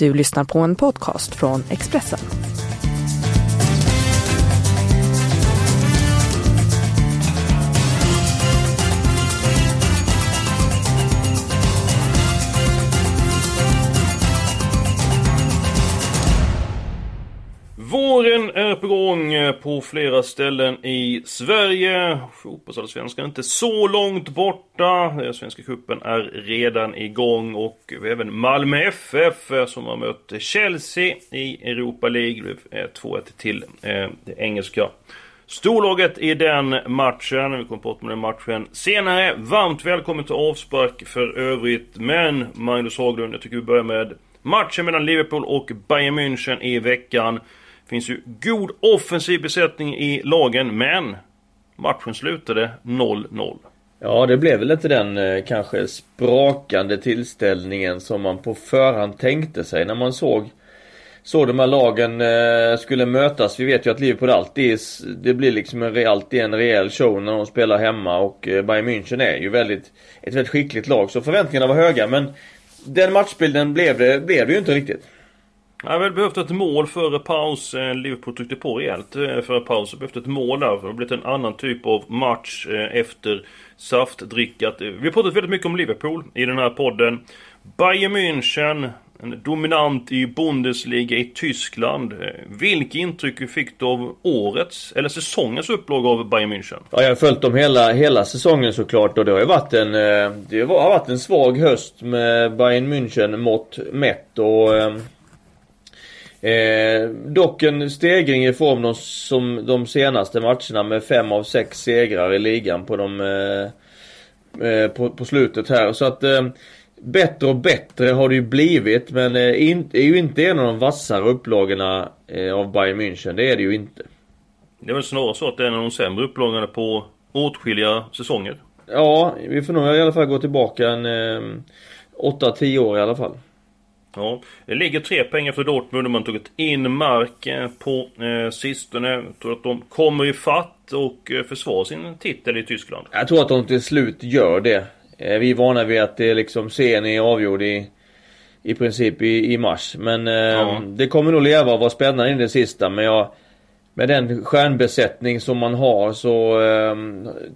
Du lyssnar på en podcast från Expressen. På gång eh, på flera ställen i Sverige. Fotbollsallsvenskan är inte så långt borta. Eh, Svenska cupen är redan igång och vi har även Malmö FF eh, som har mött Chelsea i Europa League. Det blev 2-1 till det engelska storlaget i den matchen. Vi kommer prata om den matchen senare. Varmt välkommen till avspark för övrigt. Men Magnus Haglund, jag tycker vi börjar med matchen mellan Liverpool och Bayern München i veckan finns ju god offensiv besättning i lagen, men matchen slutade 0-0. Ja, det blev väl inte den eh, kanske sprakande tillställningen som man på förhand tänkte sig när man såg så de här lagen eh, skulle mötas. Vi vet ju att Liverpool alltid, det blir liksom en, alltid en rejäl show när de spelar hemma och eh, Bayern München är ju väldigt, ett väldigt skickligt lag. Så förväntningarna var höga men den matchbilden blev det, blev det ju inte riktigt. Jag hade väl behövt ett mål före paus. Eh, Liverpool tryckte på rejält eh, före paus. Behövt ett mål där. Det har blivit en annan typ av match eh, efter saftdrickat. Vi har pratat väldigt mycket om Liverpool i den här podden. Bayern München, en dominant i Bundesliga i Tyskland. Vilket intryck fick du av årets, eller säsongens upplaga av Bayern München? Ja, jag har följt dem hela, hela säsongen såklart och det har ju varit en, det har varit en svag höst med Bayern München mått mätt och Eh, dock en stegring i form de, som de senaste matcherna med fem av sex segrar i ligan på de eh, eh, på, på, slutet här. Så att eh, bättre och bättre har det ju blivit men eh, in, är ju inte en av de vassare upplagorna eh, av Bayern München. Det är det ju inte. Det är väl snarare så att det är en av de sämre upplagorna på åtskilliga säsonger. Ja, vi får nog i alla fall gå tillbaka en eh, 8-10 år i alla fall. Ja, det ligger tre poäng efter Dortmund och man tagit in mark eh, på eh, sistone. Jag tror att de kommer i fatt och eh, försvarar sin titel i Tyskland. Jag tror att de till slut gör det. Eh, vi är vana vid att det liksom serien är avgjord i, i princip i, i mars. Men eh, ja. det kommer nog leva och vara spännande in det sista. Men jag, med den stjärnbesättning som man har så eh,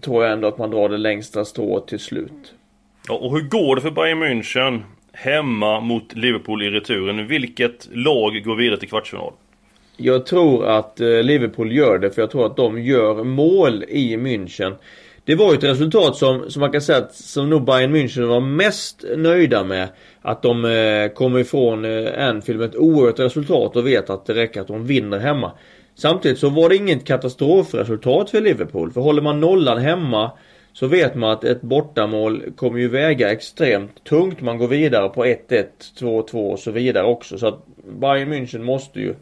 tror jag ändå att man drar det längsta strået till slut. Ja, och hur går det för Bayern München? Hemma mot Liverpool i returen. Vilket lag går vidare till kvartsfinal? Jag tror att eh, Liverpool gör det för jag tror att de gör mål i München. Det var ju ett resultat som, som man kan säga att som nog Bayern München var mest nöjda med. Att de eh, kommer ifrån eh, Anfield med ett oerhört resultat och vet att det räcker att de vinner hemma. Samtidigt så var det inget katastrofresultat för Liverpool. För håller man nollan hemma så vet man att ett bortamål kommer ju väga extremt tungt. Man går vidare på 1-1, 2-2 och så vidare också. Så att Bayern München måste ju,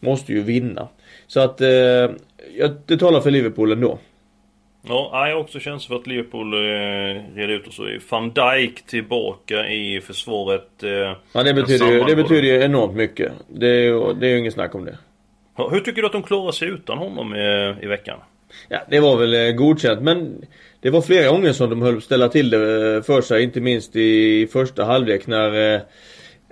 måste ju vinna. Så att eh, det talar för Liverpool ändå. Ja, jag har också känsla för att Liverpool eh, reder ut och så är van Dijk tillbaka i försvaret. Eh, ja, det betyder, ju, det betyder ju enormt mycket. Det är ju, det är ju inget snack om det. Ja, hur tycker du att de klarar sig utan honom i, i veckan? Ja, det var väl eh, godkänt men det var flera gånger som de höll på att ställa till det eh, för sig, inte minst i första halvlek när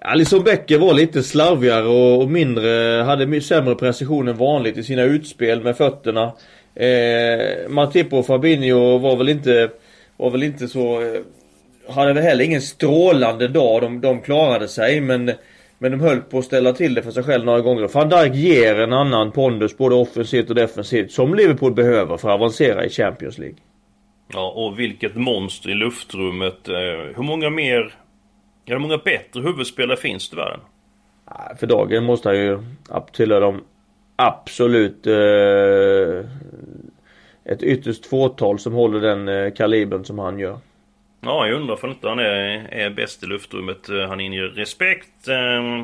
Alisson Alison Becker var lite slarvigare och, och mindre, hade sämre precision än vanligt i sina utspel med fötterna. Eh, Matipo och Fabinho var väl inte, var väl inte så, eh, hade väl heller ingen strålande dag. De, de klarade sig men men de höll på att ställa till det för sig själv några gånger. Van Dijk ger en annan pondus både offensivt och defensivt som Liverpool behöver för att avancera i Champions League. Ja, och vilket monster i luftrummet. Eh, hur många mer, hur många bättre huvudspelare finns det i världen? För dagen måste han ju tillhöra de absolut eh, ett ytterst fåtal som håller den eh, kalibern som han gör. Ja, jag undrar för inte han är, är bäst i luftrummet. Eh, han inger respekt. Eh,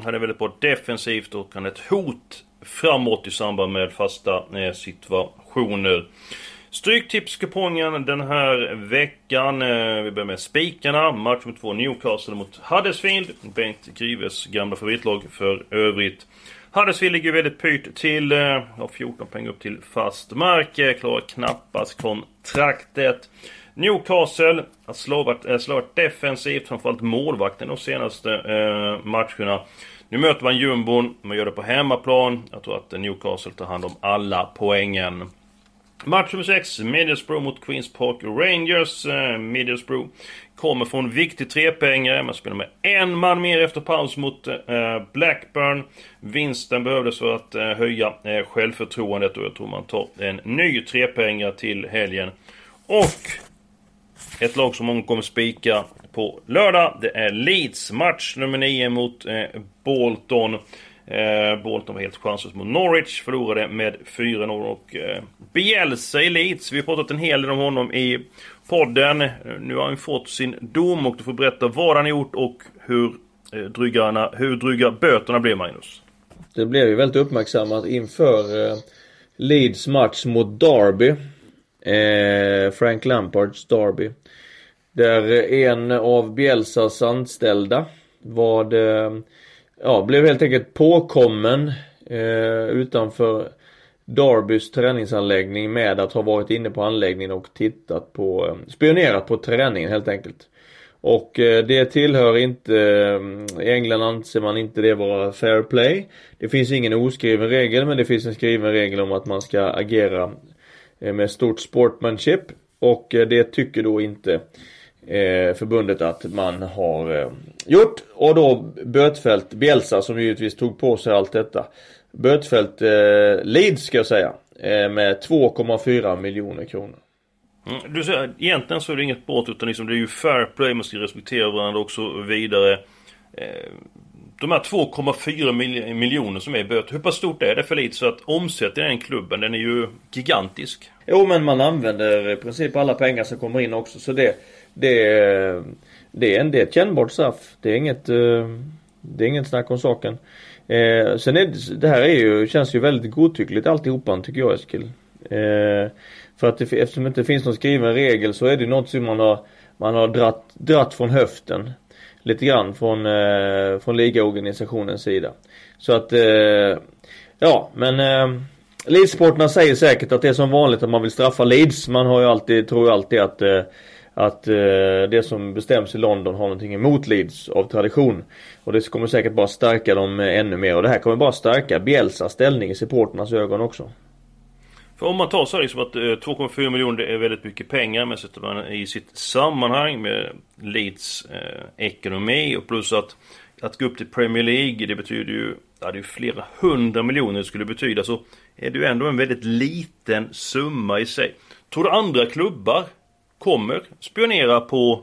han är väldigt bra defensivt och han är ett hot framåt i samband med fasta eh, situationer. Stryktipskupongen den här veckan. Eh, vi börjar med spikarna. Match mot två Newcastle mot Huddersfield. Bengt Grives gamla favoritlag för övrigt. Huddersfield ligger väldigt pyrt till. Eh, har 14 poäng upp till fast mark. Eh, klarar knappast kontraktet. Newcastle har slagit, slagit defensivt, framförallt målvakten de senaste eh, matcherna. Nu möter man jumbon, man gör det på hemmaplan. Jag tror att Newcastle tar hand om alla poängen. Match nummer 6, Middlesbrough mot Queens Park Rangers. Eh, Middlesbrough kommer från viktig trepoängare. Man spelar med en man mer efter paus mot eh, Blackburn. Vinsten behövdes för att eh, höja självförtroendet och jag tror man tar en ny trepoängare till helgen. Och ett lag som många kommer spika på lördag. Det är Leeds match nummer 9 mot Bolton. Eh, Bolton var helt chanslös mot Norwich. Förlorade med 4-0 och eh, Bielsa i Leeds. Vi har pratat en hel del om honom i podden. Eh, nu har han fått sin dom och du får berätta vad han gjort och hur eh, dryga, hur dryga böterna blev Magnus. Det blev ju väldigt uppmärksammat inför eh, Leeds match mot Derby. Eh, Frank Lampards Derby. Där en av Bielsas anställda var det, ja, blev helt enkelt påkommen eh, utanför Darbys träningsanläggning med att ha varit inne på anläggningen och tittat på, eh, spionerat på träningen helt enkelt. Och eh, det tillhör inte, eh, i England anser man inte det vara fair play. Det finns ingen oskriven regel men det finns en skriven regel om att man ska agera eh, med stort sportmanship. Och eh, det tycker då inte Eh, förbundet att man har eh, gjort. Och då Bötfält Bielsa som givetvis tog på sig allt detta bötfällt eh, Leeds ska jag säga. Eh, med 2,4 miljoner kronor. Mm, du säger egentligen så är det inget brott utan liksom det är ju fair play, man ska respektera varandra och så vidare. Eh, de här 2,4 miljoner som är i böter, hur pass stort är det för lite? Så att omsättningen i den klubben, den är ju gigantisk. Jo men man använder i princip alla pengar som kommer in också så det Det, det, är, en, det är ett kännbart straff. Det är inget eh, Det är inget snack om saken. Eh, sen är det, det här är ju, känns ju väldigt godtyckligt alltihopa tycker jag Eskil. Eh, för att det, eftersom det inte finns någon skriven regel så är det något som man har, man har dratt, dratt från höften. Lite grann från, eh, från ligaorganisationens sida. Så att, eh, ja men eh, Leedsporterna säger säkert att det är som vanligt att man vill straffa Leeds. Man har ju alltid, tror ju alltid att eh, att eh, det som bestäms i London har någonting emot Leeds av tradition. Och det kommer säkert bara stärka dem eh, ännu mer och det här kommer bara stärka Bielsas ställning i supporternas ögon också. För om man tar så liksom att eh, 2,4 miljoner miljoner är väldigt mycket pengar men sätter man i sitt sammanhang med Leeds eh, ekonomi och plus att att gå upp till Premier League det betyder ju Ja det är flera hundra miljoner det skulle betyda så är det ju ändå en väldigt liten summa i sig. Tror du andra klubbar kommer spionera på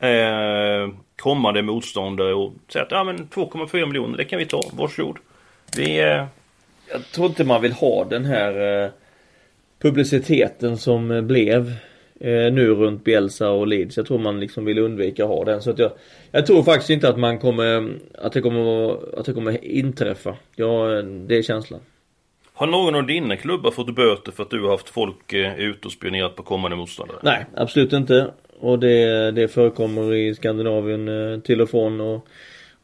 eh, kommande motståndare och säga att ja men 2,4 miljoner det kan vi ta, varsågod. Vi... Eh... Jag tror inte man vill ha den här eh, publiciteten som blev eh, nu runt Bielsa och Leeds. Jag tror man liksom vill undvika att ha den. Så att jag, jag tror faktiskt inte att man kommer, att det kommer, att det kommer inträffa. Ja, det är känslan. Har någon av dina klubbar fått böter för att du har haft folk eh, ute och spionerat på kommande motståndare? Nej, absolut inte. Och det, det förekommer i Skandinavien eh, till och från och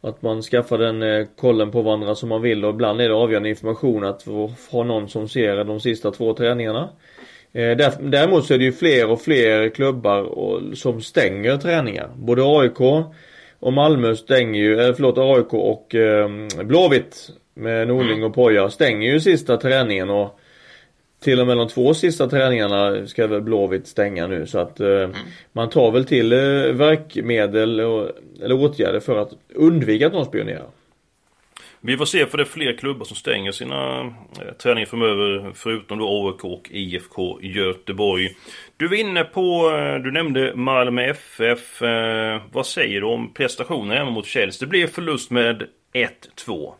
att man skaffar den eh, kollen på varandra som man vill och ibland är det avgörande information att ha någon som ser de sista två träningarna. Däremot så är det ju fler och fler klubbar som stänger träningar. Både AIK och Malmö stänger ju, förlåt AIK och Blåvitt med Norling och Poja stänger ju sista träningen och till och med de två sista träningarna ska väl Blåvitt stänga nu så att eh, mm. man tar väl till eh, verkmedel och, eller åtgärder för att undvika att någon spionerar. Vi får se för det är fler klubbar som stänger sina eh, träningar framöver förutom då AIK och IFK Göteborg. Du var inne på, eh, du nämnde Malmö FF. Eh, vad säger du om prestationen hemma mot Chelsea? Det blev förlust med 1-2.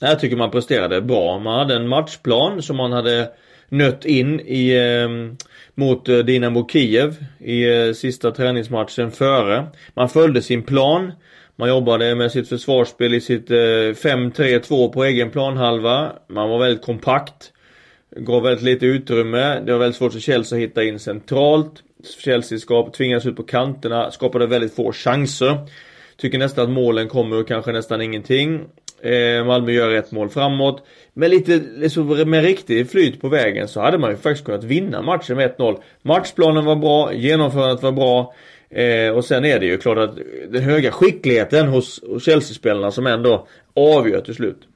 Jag tycker man presterade bra. Man hade en matchplan som man hade nött in i ehm, eh, mot Dinamo Kiev i eh, sista träningsmatchen före. Man följde sin plan. Man jobbade med sitt försvarsspel i sitt eh, 5-3-2 på egen planhalva. Man var väldigt kompakt. Gav väldigt lite utrymme. Det var väldigt svårt för Chelsea att hitta in centralt. Chelsea skap, tvingades ut på kanterna, skapade väldigt få chanser. Tycker nästan att målen kommer ur kanske nästan ingenting. Eh, Malmö gör ett mål framåt. Men lite, liksom, med riktig flyt på vägen så hade man ju faktiskt kunnat vinna matchen med 1-0. Matchplanen var bra, genomförandet var bra. Eh, och sen är det ju klart att den höga skickligheten hos, hos Chelsea-spelarna som ändå avgör till slut.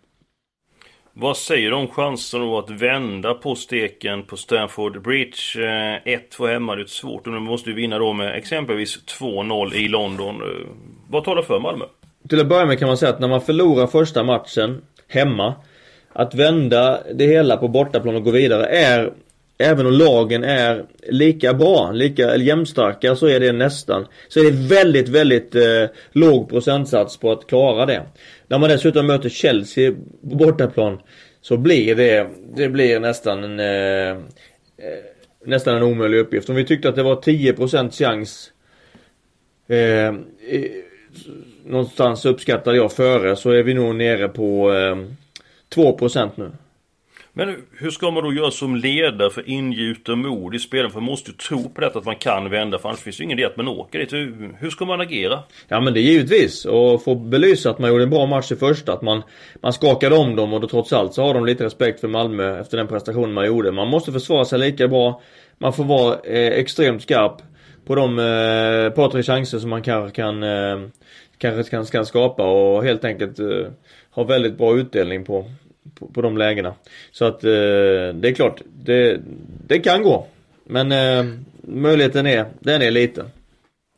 Vad säger du om chansen då att vända på steken på Stamford Bridge? 1-2 eh, hemma, det är svårt och nu måste du vinna då med exempelvis 2-0 i London. Eh, vad talar för Malmö? Till att börja med kan man säga att när man förlorar första matchen hemma Att vända det hela på bortaplan och gå vidare är Även om lagen är lika bra, lika eller jämnstarka så är det nästan Så är det väldigt, väldigt eh, låg procentsats på att klara det När man dessutom möter Chelsea på bortaplan Så blir det, det blir nästan en eh, eh Nästan en omöjlig uppgift. Om vi tyckte att det var 10% chans eh, någonstans uppskattade jag före så är vi nog nere på eh, 2% nu. Men hur ska man då göra som ledare för ingjuta mod i spelen? För man måste ju tro på detta att man kan vända för annars finns det ingen idé att man åker dit. Hur, hur ska man agera? Ja men det är givetvis. Och få belysa att man gjorde en bra match i första. Att man, man skakade om dem och då trots allt så har de lite respekt för Malmö efter den prestationen man gjorde. Man måste försvara sig lika bra. Man får vara eh, extremt skarp på de eh, par tre chanser som man kanske kan eh, kanske kan, kan skapa och helt enkelt eh, ha väldigt bra utdelning på, på, på de lägena. Så att eh, det är klart, det, det kan gå. Men eh, möjligheten är, den är liten.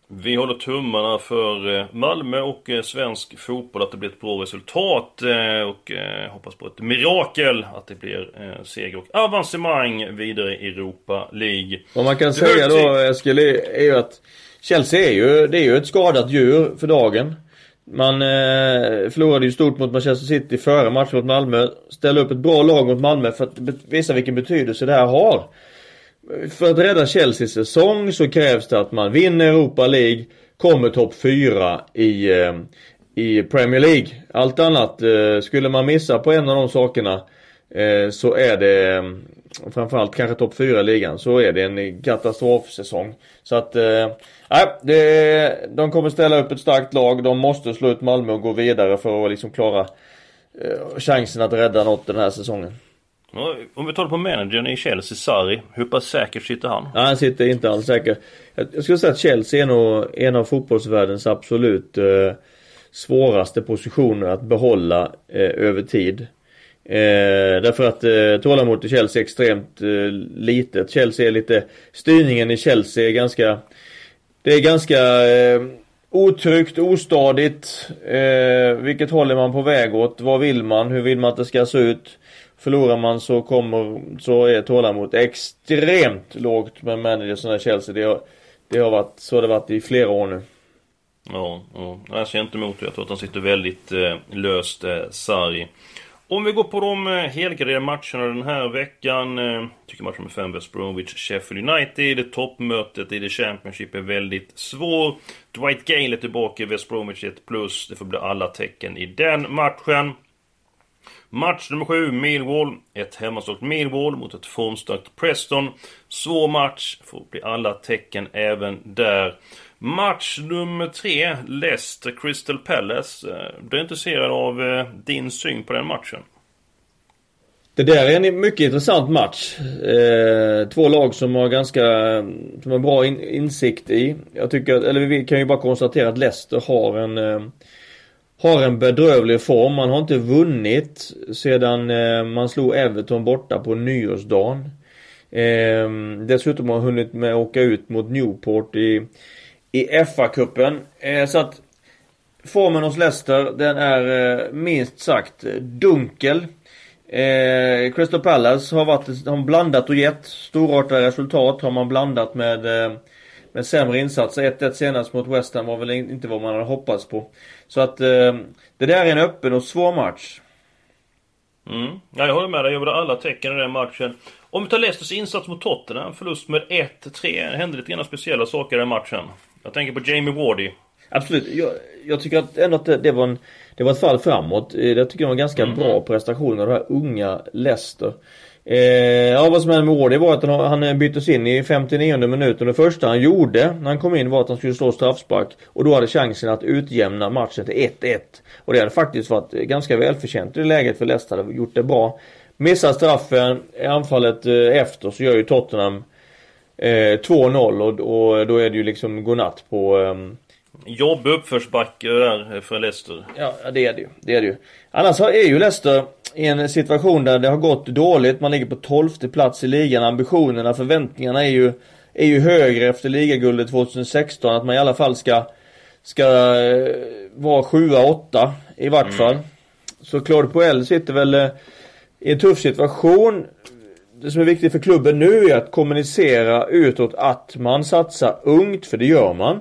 Vi håller tummarna för eh, Malmö och eh, svensk fotboll att det blir ett bra resultat eh, och hoppas på ett mirakel att det blir seger och avancemang vidare i Europa League. Vad man kan säga då Eskil är ju att Chelsea är ju, det är ju ett skadat djur för dagen. Man eh, förlorade ju stort mot Manchester City före matchen mot Malmö. Ställde upp ett bra lag mot Malmö för att visa vilken betydelse det här har. För att rädda Chelseas säsong så krävs det att man vinner Europa League, kommer topp 4 i, eh, i Premier League. Allt annat, eh, skulle man missa på en av de sakerna eh, så är det framförallt kanske topp 4 i ligan så är det en katastrofsäsong. Så att Nej, det, de kommer ställa upp ett starkt lag. De måste slå ut Malmö och gå vidare för att liksom klara eh, chansen att rädda något den här säsongen. Om vi tar det på managern i Chelsea, Sarri. Hur pass säkert sitter han? Nej, han sitter inte alls säkert Jag skulle säga att Chelsea är nog en av fotbollsvärldens absolut eh, svåraste positioner att behålla eh, över tid. Eh, därför att eh, tålamodet i Chelsea är extremt eh, litet. Chelsea är lite, styrningen i Chelsea är ganska det är ganska eh, otryggt, ostadigt. Eh, vilket håll är man på väg åt? Vad vill man? Hur vill man att det ska se ut? Förlorar man så kommer, så är tålamodet extremt lågt med managers som Chelsea. Det har, det har varit, så har det varit i flera år nu. Ja, ja. jag ser inte emot det. Jag tror att han sitter väldigt eh, löst, eh, Sarri. Om vi går på de eh, helgarderade matcherna den här veckan. Jag tycker matchen med 5 West Bromwich, Sheffield United. Toppmötet i The Championship är väldigt svår. Dwight Gale är tillbaka i West Bromwich 1 plus. Det får bli alla tecken i den matchen. Match nummer 7, Millwall. Ett hemmastarkt Millwall mot ett formstarkt Preston. Svår match, får bli alla tecken även där. Match nummer tre, Leicester Crystal Palace. Eh, du är intresserad av eh, din syn på den matchen? Det där är en mycket intressant match. Eh, två lag som har ganska, som har bra in, insikt i. Jag tycker, eller vi kan ju bara konstatera att Leicester har en eh, har en bedrövlig form. Man har inte vunnit sedan eh, man slog Everton borta på nyårsdagen. Ehm, dessutom har man hunnit med att åka ut mot Newport i i FA-cupen. Eh, så att formen hos Leicester den är eh, minst sagt dunkel. Eh, Crystal Palace har varit, har blandat och gett storartade resultat. Har man blandat med, eh, med sämre insatser. 1-1 senast mot West Ham var väl inte vad man hade hoppats på. Så att eh, det där är en öppen och svår match. Mm. Ja, jag håller med dig. Jag gjorde alla tecken i den matchen. Om vi tar Leicesters insats mot Tottenham, förlust med 1-3. Det hände lite grann speciella saker i den matchen. Jag tänker på Jamie Wardy. Absolut. Jag, jag tycker att ändå att det, det, var en, det var ett fall framåt. Eh, jag tycker det var en ganska mm. bra prestation av det här unga Leicester. Eh, ja vad som hände med Ward var att han, han byttes in i 59 minuten. Det första han gjorde när han kom in var att han skulle slå straffspark. Och då hade chansen att utjämna matchen till 1-1. Och det hade faktiskt varit ganska välförtjänt i det läget för Leicester hade gjort det bra. Missar straffen anfallet eh, efter så gör ju Tottenham eh, 2-0 och, och, då är det ju liksom godnatt på eh, Jobb uppförsbacke där för Leicester. Ja, det är det ju. Det är det ju. Annars är ju Leicester i en situation där det har gått dåligt. Man ligger på 12 plats i ligan. Ambitionerna, förväntningarna är ju, är ju högre efter ligaguldet 2016. Att man i alla fall ska, ska eh, vara 7-8 i vart mm. fall. Så Claude Poel sitter väl eh, i en tuff situation. Det som är viktigt för klubben nu är att kommunicera utåt att man satsar ungt, för det gör man.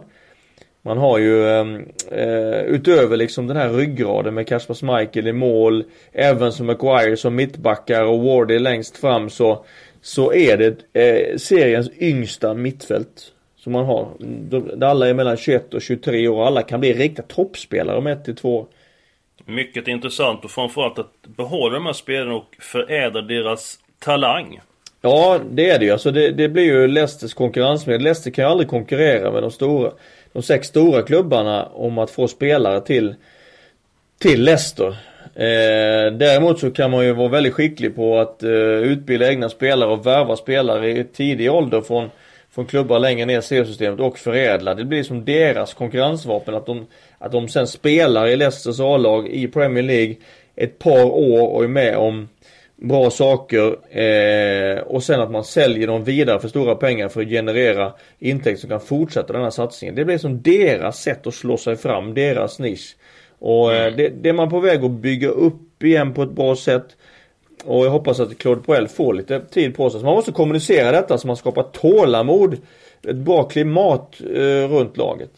Man har ju ehm, eh, utöver liksom den här ryggraden med Kasper Schmeichel i mål, Evans och Maguire som mittbackar och Wardy längst fram så, så är det eh, seriens yngsta mittfält. Som man har. Där alla är mellan 21 och 23 år. Alla kan bli riktiga toppspelare om 1 till 2 Mycket intressant och framförallt att behålla de här spelarna och förädla deras talang. Ja, det är det ju. Alltså det, det blir ju Leicesters konkurrensmedel. Leicester kan ju aldrig konkurrera med de stora de sex stora klubbarna om att få spelare till, till Leicester. Eh, däremot så kan man ju vara väldigt skicklig på att eh, utbilda egna spelare och värva spelare i tidig ålder från, från klubbar längre ner i seriesystemet och förädla. Det blir som deras konkurrensvapen att de, att de sen spelar i Leicesters A-lag i Premier League ett par år och är med om bra saker eh, och sen att man säljer dem vidare för stora pengar för att generera intäkter som kan fortsätta den här satsningen. Det blir som deras sätt att slå sig fram, deras nisch. Och eh, mm. det, det är man på väg att bygga upp igen på ett bra sätt. Och jag hoppas att Claude Poel får lite tid på sig. Så man måste kommunicera detta så man skapar tålamod, ett bra klimat eh, runt laget.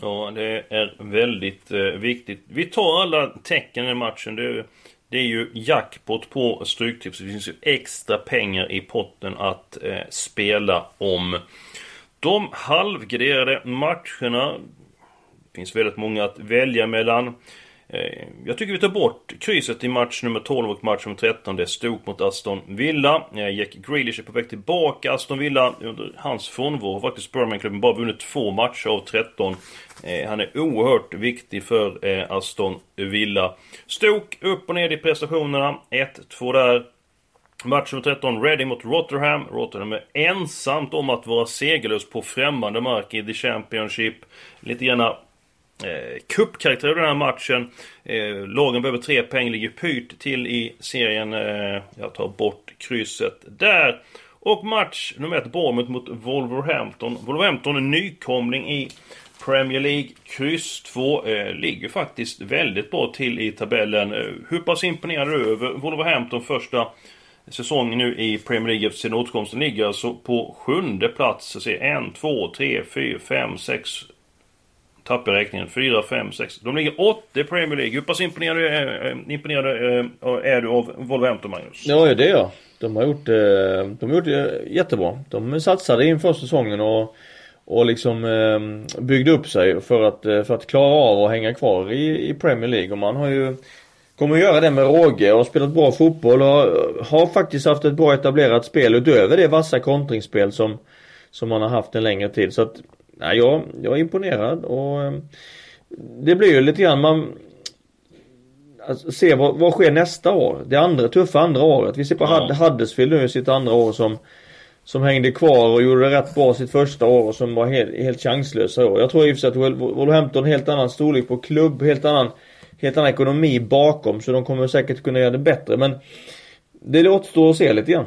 Ja, det är väldigt eh, viktigt. Vi tar alla tecken i matchen. Det det är ju jackpot på Stryktipset. Det finns ju extra pengar i potten att eh, spela om. De halvgraderade matcherna. Det finns väldigt många att välja mellan. Eh, jag tycker vi tar bort krysset i match nummer 12 och match nummer 13. Det är Stoke mot Aston Villa. Eh, Jack Grealish är på väg tillbaka. Aston Villa under hans frånvaro har faktiskt Birmingham-klubben bara vunnit två matcher av 13. Eh, han är oerhört viktig för Aston Villa. Stoke upp och ner i prestationerna. 1-2 där. Match nummer 13, Reading mot Rotherham. Rotherham är ensamt om att vara segerlös på främmande mark i The Championship. Lite grann eh, cupkaraktär i den här matchen. Eh, lagen behöver tre poäng, ligger pyrt till i serien. Eh, jag tar bort krysset där. Och match nummer ett, Bournemouth mot Wolverhampton. Wolverhampton är nykomling i Premier League. Kryss 2 eh, ligger faktiskt väldigt bra till i tabellen. Eh, hur pass imponerad är du över Wolverhampton första säsong nu i Premier League efter sin återkomsten ligger alltså på sjunde plats. Så ser en, två, tre, fyra, fem, sex, tappar räkningen. 4, 5, 6. De ligger 8 i Premier League. Hur pass imponerad, äh, imponerad äh, är du av Wolverhampton, Magnus? Ja, det är jag. De har gjort, det... de har gjort det jättebra. De satsade inför säsongen och och liksom byggde upp sig för att, för att klara av att hänga kvar i, i Premier League. Och man har ju Kommer att göra det med råge och har spelat bra fotboll och har faktiskt haft ett bra etablerat spel utöver det vassa kontringsspel som Som man har haft en längre tid. Så att nej, jag, jag är imponerad och eh, det blir ju lite grann man alltså, se vad, vad sker nästa år. Det andra tuffa andra året. Vi ser på ja. Huddersfield nu i sitt andra år som som hängde kvar och gjorde det rätt bra sitt första år och som var helt, helt chanslösa år. Jag tror i och för sig att Wolverhampton helt annan storlek på klubb, helt annan, helt annan ekonomi bakom så de kommer säkert kunna göra det bättre men det återstår att se lite grann.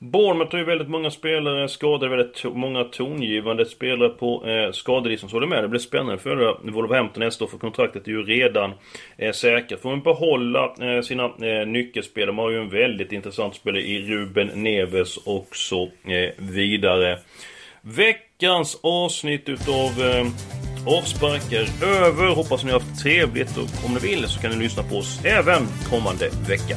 Bournemouth har ju väldigt många spelare skadade, väldigt to många tongivande spelare på eh, skadelistan. Så håller med, det blir spännande för Wolverhampton nästa år för kontraktet är ju redan eh, säkert. Får man behålla eh, sina eh, nyckelspelare. De har ju en väldigt intressant spelare i Ruben Neves och så eh, vidare. Veckans avsnitt utav eh, Avspark är över. Hoppas ni har haft trevligt och om ni vill så kan ni lyssna på oss även kommande vecka.